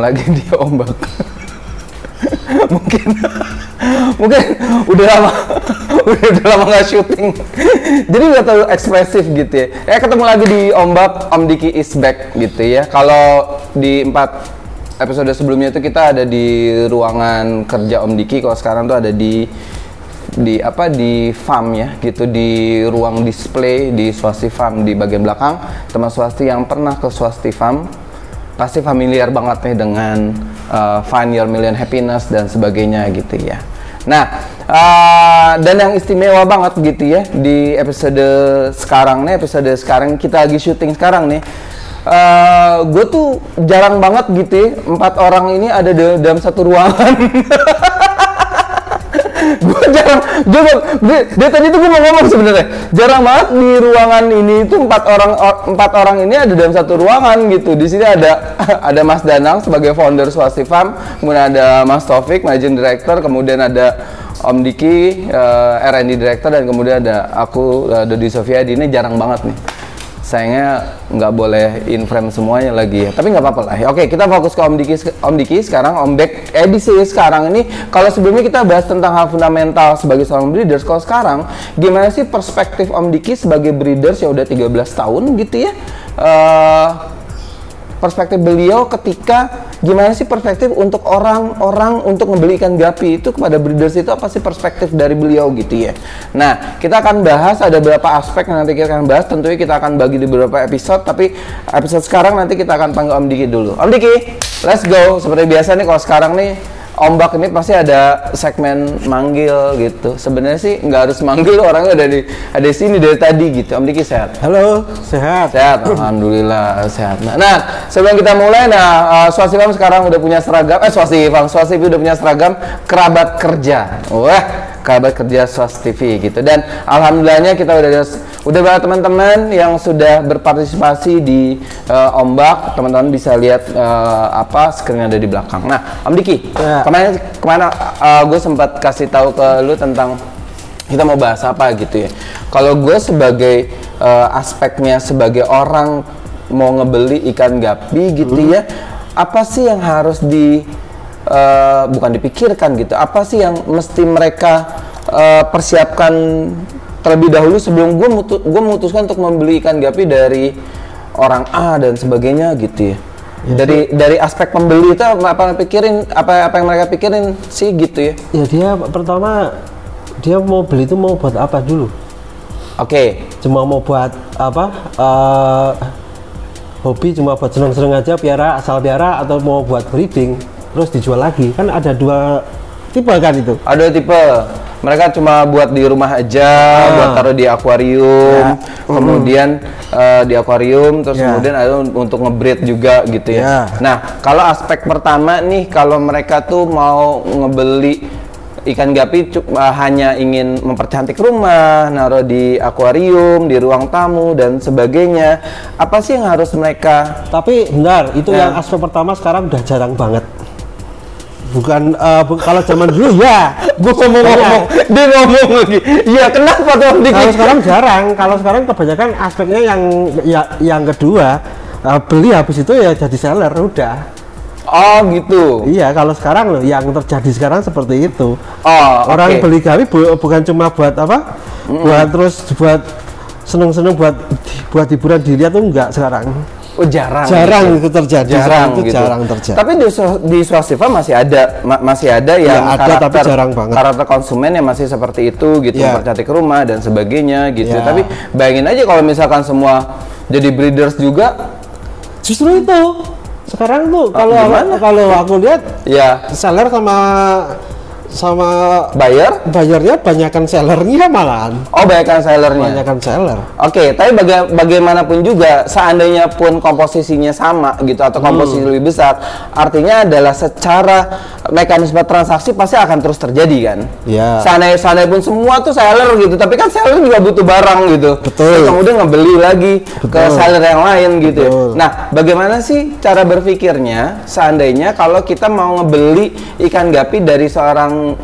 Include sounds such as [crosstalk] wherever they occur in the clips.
lagi di ombak. [laughs] mungkin mungkin udah lama [laughs] udah, lama nggak syuting. Jadi nggak terlalu ekspresif gitu ya. Ya ketemu lagi di ombak Om Diki is back gitu ya. Kalau di empat episode sebelumnya itu kita ada di ruangan kerja Om Diki. Kalau sekarang tuh ada di di apa di farm ya gitu. Di ruang display di Swasti Farm di bagian belakang. Teman Swasti yang pernah ke Swasti Farm pasti familiar banget nih dengan uh, Find Your Million Happiness dan sebagainya gitu ya. Nah, uh, dan yang istimewa banget gitu ya di episode sekarang nih, episode sekarang kita lagi syuting sekarang nih. Uh, gue tuh jarang banget gitu ya, empat orang ini ada dalam satu ruangan. [laughs] jarang. Gue dia, tadi tuh gue mau ngomong sebenarnya. Jarang banget di ruangan ini itu empat orang empat orang ini ada dalam satu ruangan gitu. Di sini ada [laughs] ada Mas Danang sebagai founder Swasti Farm kemudian ada Mas Taufik managing director kemudian ada Om Diki uh, eh, R&D director dan kemudian ada aku uh, Dodi Sofiadi ini jarang banget nih sayangnya nggak boleh in frame semuanya lagi. Ya tapi nggak apa-apa lah. Oke kita fokus ke Om Diki Om Diki. Sekarang Om Beck edisi sekarang ini kalau sebelumnya kita bahas tentang hal fundamental sebagai seorang breeders kalau sekarang gimana sih perspektif Om Diki sebagai breeders ya udah 13 tahun gitu ya? Uh, perspektif beliau ketika gimana sih perspektif untuk orang-orang untuk membeli ikan gapi itu kepada breeders itu apa sih perspektif dari beliau gitu ya. Nah, kita akan bahas ada beberapa aspek yang nanti kita akan bahas. Tentunya kita akan bagi di beberapa episode, tapi episode sekarang nanti kita akan panggil Om Diki dulu. Om Diki, let's go. Seperti biasa nih kalau sekarang nih ombak ini pasti ada segmen manggil gitu. Sebenarnya sih nggak harus manggil [laughs] orangnya ada di ada di sini dari tadi gitu. Om Diki sehat. Halo, sehat. Sehat, [laughs] alhamdulillah sehat. Nah, nah sebelum kita mulai, nah uh, sekarang udah punya seragam. Eh Swasti Farm, Swasti udah punya seragam kerabat kerja. Wah, kerabat kerja Sos TV gitu dan alhamdulillahnya kita udah udah banyak teman-teman yang sudah berpartisipasi di uh, ombak teman-teman bisa lihat uh, apa screen ada di belakang nah Om Diki ya. kemarin ke mana uh, gue sempat kasih tahu ke lu tentang kita mau bahas apa gitu ya kalau gue sebagai uh, aspeknya sebagai orang mau ngebeli ikan gapi gitu hmm. ya apa sih yang harus di uh, bukan dipikirkan gitu. Apa sih yang mesti mereka uh, persiapkan terlebih dahulu sebelum gue mutu gue memutuskan untuk membeli ikan gapi dari orang A dan sebagainya gitu ya. ya dari sih. dari aspek pembeli itu apa, apa pikirin apa apa yang mereka pikirin sih gitu ya? Ya dia pertama dia mau beli itu mau buat apa dulu? Oke. Okay. Cuma mau buat apa? Uh, hobi cuma buat seneng-seneng aja piara asal piara atau mau buat breeding terus dijual lagi kan ada dua tipe kan itu ada tipe mereka cuma buat di rumah aja ah. buat taruh di akuarium ya. kemudian uh, di akuarium terus ya. kemudian ada untuk ngebreed juga gitu ya. ya nah kalau aspek pertama nih kalau mereka tuh mau ngebeli ikan gapi uh, hanya ingin mempercantik rumah, naruh di akuarium, di ruang tamu dan sebagainya. Apa sih yang harus mereka? Tapi benar, itu ya. yang aspek pertama sekarang udah jarang banget bukan uh, bu kalau zaman dulu ya gue ngomong ngomong dia ngomong lagi iya kenapa tuh kalau sekarang jarang kalau sekarang kebanyakan aspeknya yang ya yang kedua uh, beli habis itu ya jadi seller udah Oh gitu. Iya, kalau sekarang loh yang terjadi sekarang seperti itu. Oh, orang okay. beli gawi bu bukan cuma buat apa? Mm Buat terus buat seneng-seneng buat buat hiburan dilihat tuh enggak sekarang. Oh jarang. Jarang gitu. itu terjadi. Jarang itu gitu. jarang terjadi. Tapi di di Swastiva masih ada ma masih ada yang ya, ada karakter, tapi jarang banget. Karakter konsumen yang masih seperti itu gitu, ya. mempercantik rumah dan sebagainya gitu. Ya. Tapi bayangin aja kalau misalkan semua jadi breeders juga justru itu. Sekarang tuh kalau kalau aku lihat ya seller sama sama buyer? bayarnya banyakkan sellernya malahan. Oh banyakkan sellernya? Banyakkan seller. Oke okay, tapi baga bagaimanapun juga seandainya pun komposisinya sama gitu atau komposisi hmm. lebih besar artinya adalah secara mekanisme transaksi pasti akan terus terjadi kan ya seandainya seandainya pun semua tuh seller gitu tapi kan seller juga butuh barang gitu betul Terus kemudian ngebeli lagi betul. ke seller yang lain gitu ya. betul. nah bagaimana sih cara berpikirnya seandainya kalau kita mau ngebeli ikan gapi dari seorang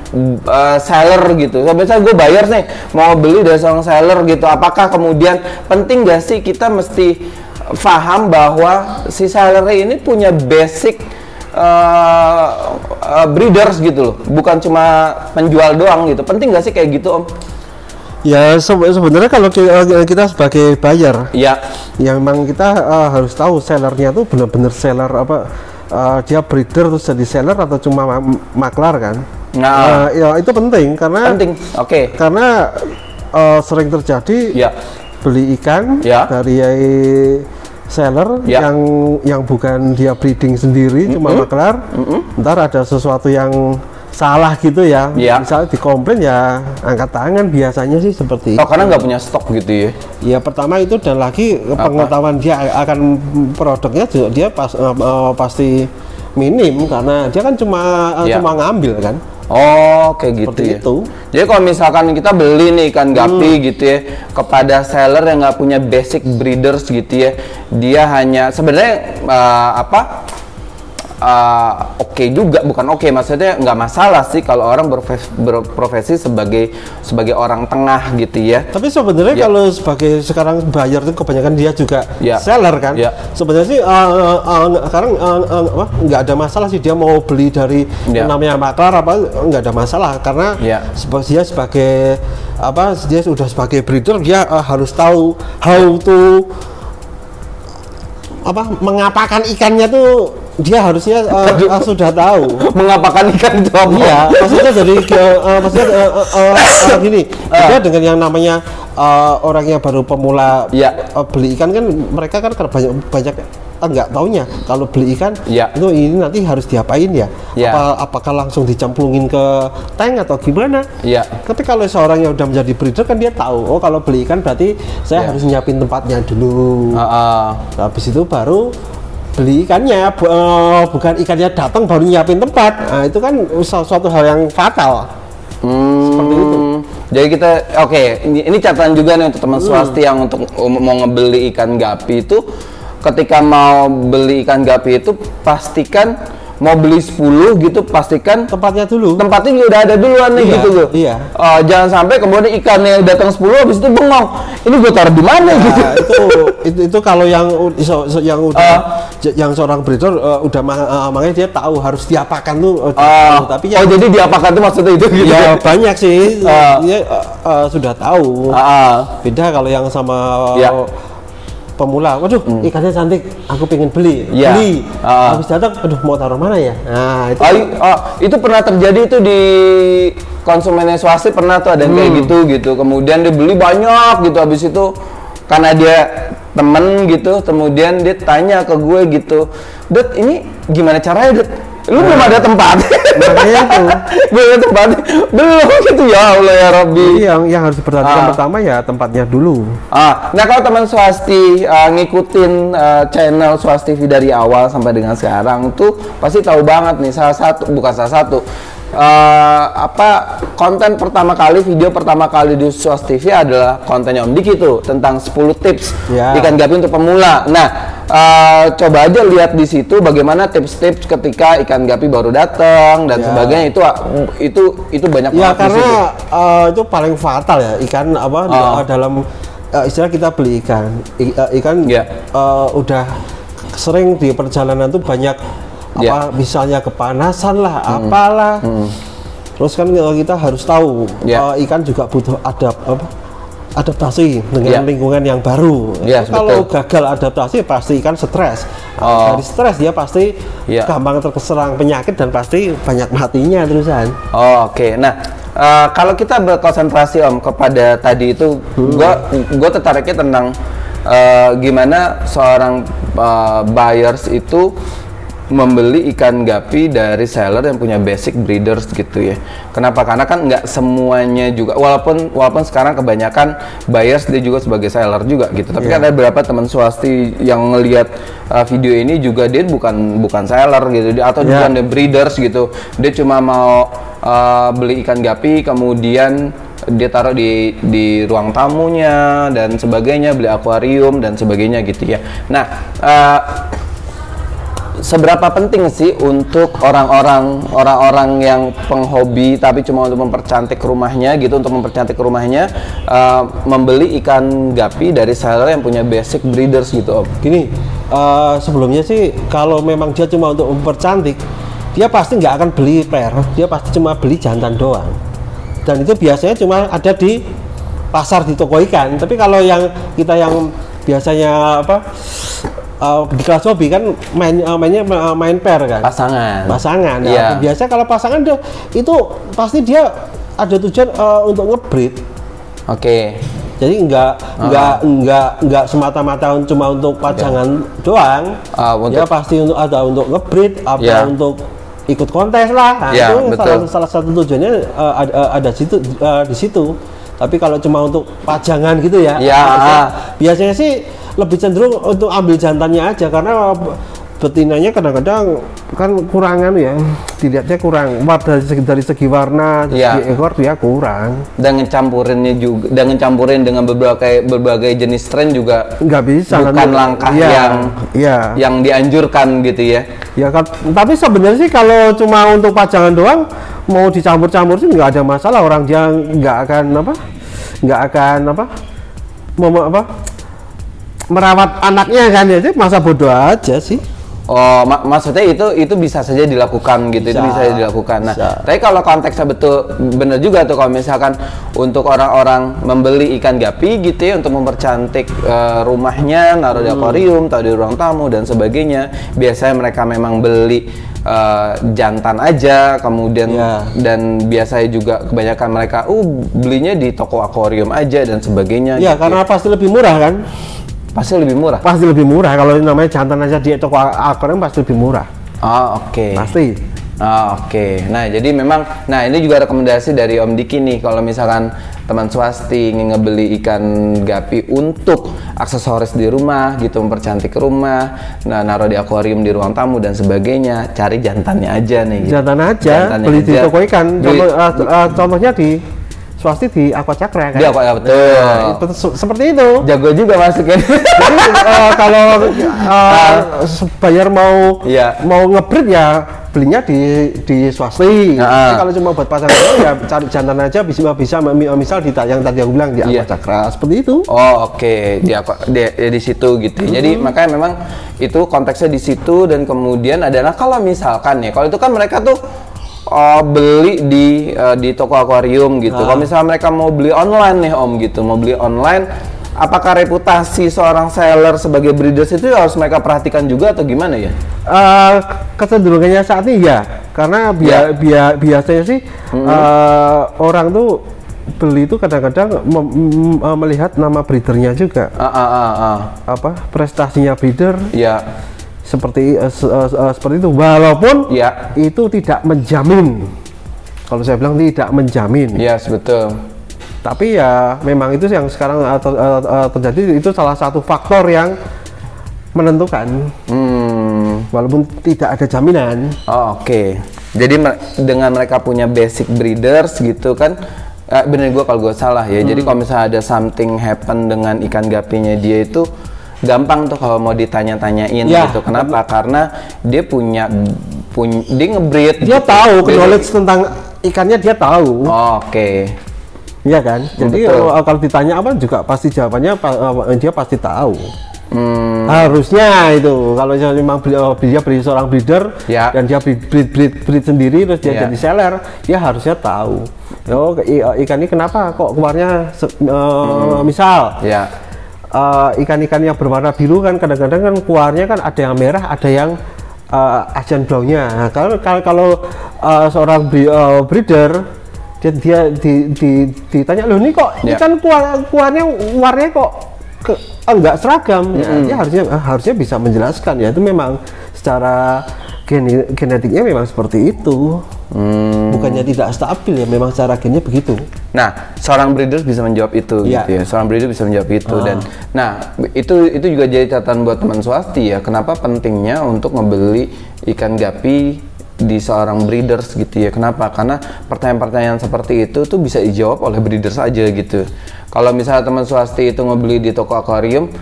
uh, seller gitu. So, misalnya gue bayar nih mau beli dari seorang seller gitu. Apakah kemudian penting gak sih kita mesti paham bahwa si seller ini punya basic uh, uh, breeders gitu loh, bukan cuma penjual doang gitu. Penting nggak sih kayak gitu om? Ya se sebenarnya kalau kita sebagai buyer, ya, yang memang kita uh, harus tahu sellernya tuh benar-benar seller apa uh, dia breeder terus jadi seller atau cuma ma maklar kan? Nah, uh, ya itu penting karena penting, oke. Okay. Karena uh, sering terjadi ya. beli ikan ya. dari seller ya. yang yang bukan dia breeding sendiri mm -hmm. cuma maklar, mm -hmm. ntar ada sesuatu yang salah gitu ya, ya. misalnya dikomplain ya angkat tangan biasanya sih seperti oh, itu. karena nggak punya stok gitu ya? Ya pertama itu dan lagi Apa? pengetahuan dia akan produknya juga dia pas, uh, uh, pasti minim karena dia kan cuma uh, cuma ngambil kan. Oh, kayak gitu Seperti ya. Itu. Jadi kalau misalkan kita beli nih ikan gapi hmm. gitu ya kepada seller yang nggak punya basic breeders gitu ya, dia hanya sebenarnya uh, apa uh, oke okay juga bukan oke okay, maksudnya nggak masalah sih kalau orang berprofesi, berprofesi sebagai sebagai orang tengah gitu ya tapi sebenarnya ya. kalau sebagai sekarang bayar itu kebanyakan dia juga ya. seller kan ya. sebenarnya sih uh, uh, uh, sekarang uh, uh, nggak ada masalah sih dia mau beli dari ya. namanya maklar apa nggak ada masalah karena ya. dia sebagai apa dia sudah sebagai breeder dia uh, harus tahu how to apa mengapakan ikannya tuh dia harusnya uh, uh, sudah tahu mengapakan ikan itu apa? Iya, maksudnya dari uh, maksudnya uh, uh, uh, gini, uh. dia dengan yang namanya uh, orang yang baru pemula ya. uh, beli ikan kan mereka kan banyak banyak enggak taunya kalau beli ikan ya. itu ini nanti harus diapain ya? ya. Apa, apakah langsung dicemplungin ke tank atau gimana? Ya. Tapi kalau seorang yang udah menjadi breeder kan dia tahu, oh kalau beli ikan berarti saya ya. harus nyiapin tempatnya dulu. Uh, uh. Habis itu baru beli ikannya bu, uh, bukan ikannya datang baru nyiapin tempat. Nah, itu kan suatu hal yang fatal. Hmm, seperti itu. Jadi kita oke okay, ini, ini catatan juga nih untuk teman hmm. swasti yang untuk mau ngebeli ikan gapi itu. Ketika mau beli ikan gapi itu pastikan mau beli 10 gitu pastikan tempatnya dulu. tempatnya juga udah ada duluan nih iya, gitu loh iya. Uh, jangan sampai kemudian ikannya datang 10 habis itu bengong. Ini gue taruh di mana nah, gitu? itu itu, itu kalau yang yang udah uh, yang seorang breeder uh, udah uh, makanya dia tahu harus diapakan tuh uh, uh, tapi ya, oh jadi diapakan tuh maksudnya itu gitu? Ya banyak sih. Uh, dia uh, uh, sudah tahu. Uh, uh. beda kalau yang sama yeah pemula, waduh hmm. ikannya cantik, aku pengen beli, ya. beli. Uh. Habis datang, aduh mau taruh mana ya? Nah itu. Oh, oh, itu pernah terjadi itu di konsumennya swasti pernah tuh ada yang hmm. kayak gitu gitu. Kemudian dia beli banyak gitu, habis itu karena dia temen gitu, kemudian dia tanya ke gue gitu, Dut ini gimana caranya Dut? Lu belum ada tempat. Makanya itu. [laughs] belum ada tempat. Belum gitu ya Allah ya Robbi. Jadi yang yang harus diperhatikan ah. pertama ya tempatnya dulu. Ah, nah kalau teman swasti uh, ngikutin uh, channel swasti dari awal sampai dengan sekarang tuh pasti tahu banget nih salah satu bukan salah satu uh, apa konten pertama kali video pertama kali di Suas TV adalah kontennya Om Diki tuh tentang 10 tips yeah. ikan gapi untuk pemula. Nah, uh, coba aja lihat di situ bagaimana tips-tips ketika ikan gapi baru datang dan yeah. sebagainya itu itu itu banyak ya karena uh, itu paling fatal ya ikan apa uh. dalam uh, istilah kita beli ikan I, uh, ikan yeah. uh, udah sering di perjalanan tuh banyak apa yeah. misalnya kepanasan lah hmm. apalah hmm. terus kan kita harus tahu yeah. uh, ikan juga butuh adap apa adaptasi dengan yeah. lingkungan yang baru. Yeah, kalau betul. gagal adaptasi pasti ikan stres. Oh. Dari stres dia pasti yeah. gampang terserang penyakit dan pasti banyak matinya terusan. Oh, Oke, okay. nah uh, kalau kita berkonsentrasi om kepada tadi itu, hmm. gua gua tertariknya tentang uh, gimana seorang uh, buyers itu membeli ikan gapi dari seller yang punya basic breeders gitu ya. Kenapa? Karena kan nggak semuanya juga, walaupun walaupun sekarang kebanyakan buyers dia juga sebagai seller juga gitu. Tapi yeah. kan ada beberapa teman swasti yang ngelihat uh, video ini juga dia bukan bukan seller gitu, atau yeah. bukan breeders gitu. Dia cuma mau uh, beli ikan gapi, kemudian dia taruh di di ruang tamunya dan sebagainya, beli akuarium dan sebagainya gitu ya. Nah. Uh, seberapa penting sih untuk orang-orang orang-orang yang penghobi tapi cuma untuk mempercantik rumahnya gitu untuk mempercantik rumahnya uh, membeli ikan gapi dari seller yang punya basic breeders gitu om? Gini uh, sebelumnya sih kalau memang dia cuma untuk mempercantik dia pasti nggak akan beli pair dia pasti cuma beli jantan doang. Dan itu biasanya cuma ada di pasar di toko ikan. Tapi kalau yang kita yang biasanya apa uh, di kelas hobi kan main uh, mainnya uh, main pair kan? Pasangan. Pasangan. Nah, Iya. biasa kalau pasangan dia itu pasti dia ada tujuan uh, untuk ngebreed. Oke. Jadi enggak enggak enggak enggak semata-mata cuma untuk pajangan doang. Ah, untuk- ya pasti untuk ada untuk ngebreed apa Ya. untuk ikut kontes lah. Nah, Ya, itu betul. salah, salah satu tujuannya uh, ada, uh, ada situ uh, di situ. Tapi kalau cuma untuk pajangan gitu ya. Ya, biasanya, ah. biasanya sih lebih cenderung untuk ambil jantannya aja karena betinanya kadang-kadang kan kurangan ya dilihatnya kurang. Dari segi, dari segi warna dari Ya. segi ekor dia kurang. Dan ngecampurinnya juga dan ngecampurin dengan berbagai berbagai jenis strain juga nggak bisa bukan nanti- langkah Iya, yang iya. yang dianjurkan gitu ya. Ya kan? Tapi sebenarnya sih kalau cuma untuk pajangan doang mau dicampur-campur sih nggak ada masalah. Orang dia nggak akan apa? Nggak akan apa? Mau apa merawat anaknya kan ya sih masa bodoh aja sih Oh, mak- maksudnya itu itu bisa saja dilakukan gitu, itu Bisa, bisa dilakukan. Nah, bisa. tapi kalau konteksnya betul benar juga tuh kalau misalkan untuk orang-orang membeli ikan gapi gitu ya untuk mempercantik eh, rumahnya, naruh Hmm. di akuarium, taruh di ruang tamu dan sebagainya. Biasanya mereka memang beli eh, jantan aja, kemudian Ya. dan biasanya juga kebanyakan mereka, uh belinya di toko akuarium aja dan sebagainya. ya gitu karena pasti lebih murah kan pasti lebih murah. pasti lebih murah kalau namanya jantan aja di toko akuarium pasti lebih murah Oh, oke. pasti Ah, Oke, nah jadi memang, nah ini juga rekomendasi dari Om Diki nih, kalau misalkan teman swasti ingin ngebeli ikan gapi untuk aksesoris di rumah, gitu mempercantik rumah, nah naruh di akuarium di ruang tamu dan sebagainya, cari jantannya aja nih. Gitu. jantan aja Jantannya beli di aja. toko ikan Beli- Contoh, uh, uh, contohnya di swasti di aqua cakra kan Di Aqua- ya, betul. Nah, itu- se- seperti itu Jago juga masukin. Jadi eh, kalau eh, bayar mau Iya. mau ngebreed ya belinya di di swasti. Ah. Tapi kalau cuma buat pasangan ya cari jantan aja bisa bisa mi- misal di yang tadi aku bilang di aqua cakra seperti itu. Oh oke di apa di, ya di situ gitu. Jadi makanya memang itu konteksnya di situ dan kemudian adalah kalau misalkan ya kalau itu kan mereka tuh oh, beli di eh, di toko akuarium gitu. Kalau misalnya mereka mau beli online nih om gitu, mau beli online, apakah reputasi seorang seller sebagai breeders itu harus mereka perhatikan juga atau gimana ya? Eh, kecenderungannya saat ini ya karena bia, Ya. bia- biasanya sih eh, orang tuh beli itu kadang-kadang eh, melihat nama breedernya juga Ah ah ah ah. apa prestasinya breeder Ya, seperti se- eh, eh, seperti itu walaupun ya, itu tidak menjamin kalau saya bilang tidak menjamin ya betul. tapi ya memang itu yang sekarang eh, ter- eh, terjadi itu salah satu faktor yang menentukan Hmm. walaupun tidak ada jaminan Oh, Oke, jadi me- dengan mereka punya basic breeders gitu kan, eh, bener gue kalau gue salah ya. Jadi Hmm. kalau misalnya ada something happen dengan ikan gapinya dia itu gampang tuh kalau mau ditanya-tanyain Ya, gitu. Kenapa? Karena dia punya punya dia ngebreed. dia gitu. tahu Dia- knowledge tentang ikannya dia tahu Oh, Oke, Iya kan jadi betul. kalau ditanya apa juga pasti jawabannya eh, dia pasti tahu Hmm, harusnya itu kalau memang oh, dia beli seorang breeder Ya. dan dia breed, breed, breed, breed sendiri terus dia Ya. jadi seller dia harusnya tahu oh ikan ini kenapa kok keluarnya se- eh, misal ya, eh, ikan-ikan yang berwarna biru kan kadang-kadang kan keluarnya kan ada yang merah ada yang eh, Asian brownnya nah, kalau kalau, kalau eh, seorang bre- eh, breeder dia, dia di, di, ditanya loh ini kok Ya. ikan keluar, keluarnya warnanya kok ke, enggak seragam? Ya, dia harusnya harusnya bisa menjelaskan. Ya itu memang secara gene- genetiknya memang seperti itu. Hmm. bukannya tidak stabil ya memang secara gennya begitu Nah, seorang breeder bisa menjawab itu Iya. gitu ya. Seorang breeder bisa menjawab itu dan nah, itu itu juga jadi catatan buat teman swasti ya. Kenapa pentingnya untuk membeli ikan gapi di seorang breeders gitu ya. Kenapa? Karena pertanyaan-pertanyaan seperti itu tuh bisa dijawab oleh breeders aja gitu. Kalau misalnya teman swasti itu ngebeli di toko akuarium,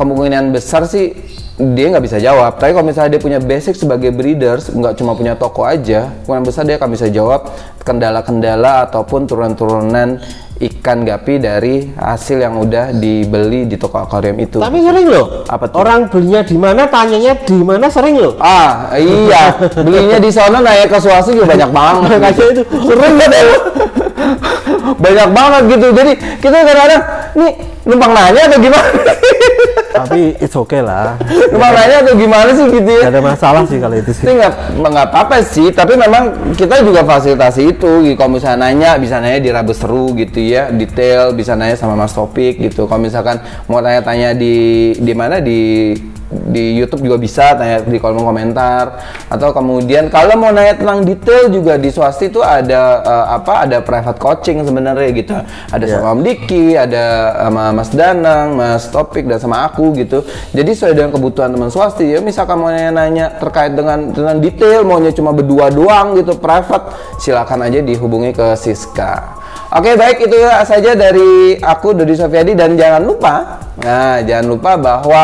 kemungkinan besar sih dia nggak bisa jawab. Tapi kalau misalnya dia punya basic sebagai breeders, nggak cuma punya toko aja, kemungkinan besar dia akan bisa jawab kendala-kendala ataupun turunan-turunan ikan gapi dari hasil yang udah dibeli di toko akuarium itu. Tapi sering loh. Apa tuh? Orang belinya di mana, tanyanya di mana sering loh. Ah, iya. Belinya di sana naik ke swasta juga banyak banget. [laughs] Makanya itu Sering banget [laughs] ya. banyak banget gitu. Jadi kita kadang-kadang nih numpang nanya atau gimana? [laughs] Tapi it's okay lah. nanya atau gimana sih gitu ya? Gak ada masalah sih kalau itu sih. Nggak nggak apa-apa sih, tapi memang kita juga fasilitasi itu. Gitu. Kalau misalnya nanya, bisa nanya di Rabu Seru gitu ya, detail, bisa nanya sama Mas Topik gitu. Kalau misalkan mau tanya-tanya di di mana di di YouTube juga bisa tanya di kolom komentar. Atau kemudian kalau mau nanya tentang detail juga di swasti itu ada uh, apa ada private coaching sebenarnya gitu. Ada yeah. sama Om Diki ada sama Mas Danang Mas Topik dan sama aku gitu. Jadi sesuai dengan kebutuhan teman swasti. Ya misalkan mau nanya-nanya terkait dengan dengan detail maunya cuma berdua doang gitu private silakan aja dihubungi ke Siska. Oke baik itu saja dari aku Dodi Sofiadi. Dan jangan lupa nah jangan lupa bahwa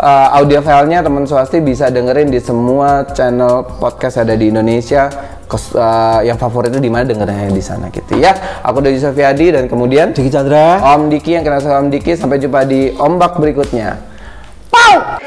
uh, audio filenya teman swasti bisa dengerin di semua channel podcast ada di Indonesia. Kes, uh, yang favoritnya di mana? Dengernya di sana gitu ya. Aku Dodi Sofiadi dan kemudian Diki Chandra. Om Diki yang kenal sama Om Diki. Sampai jumpa di ombak berikutnya. Pow!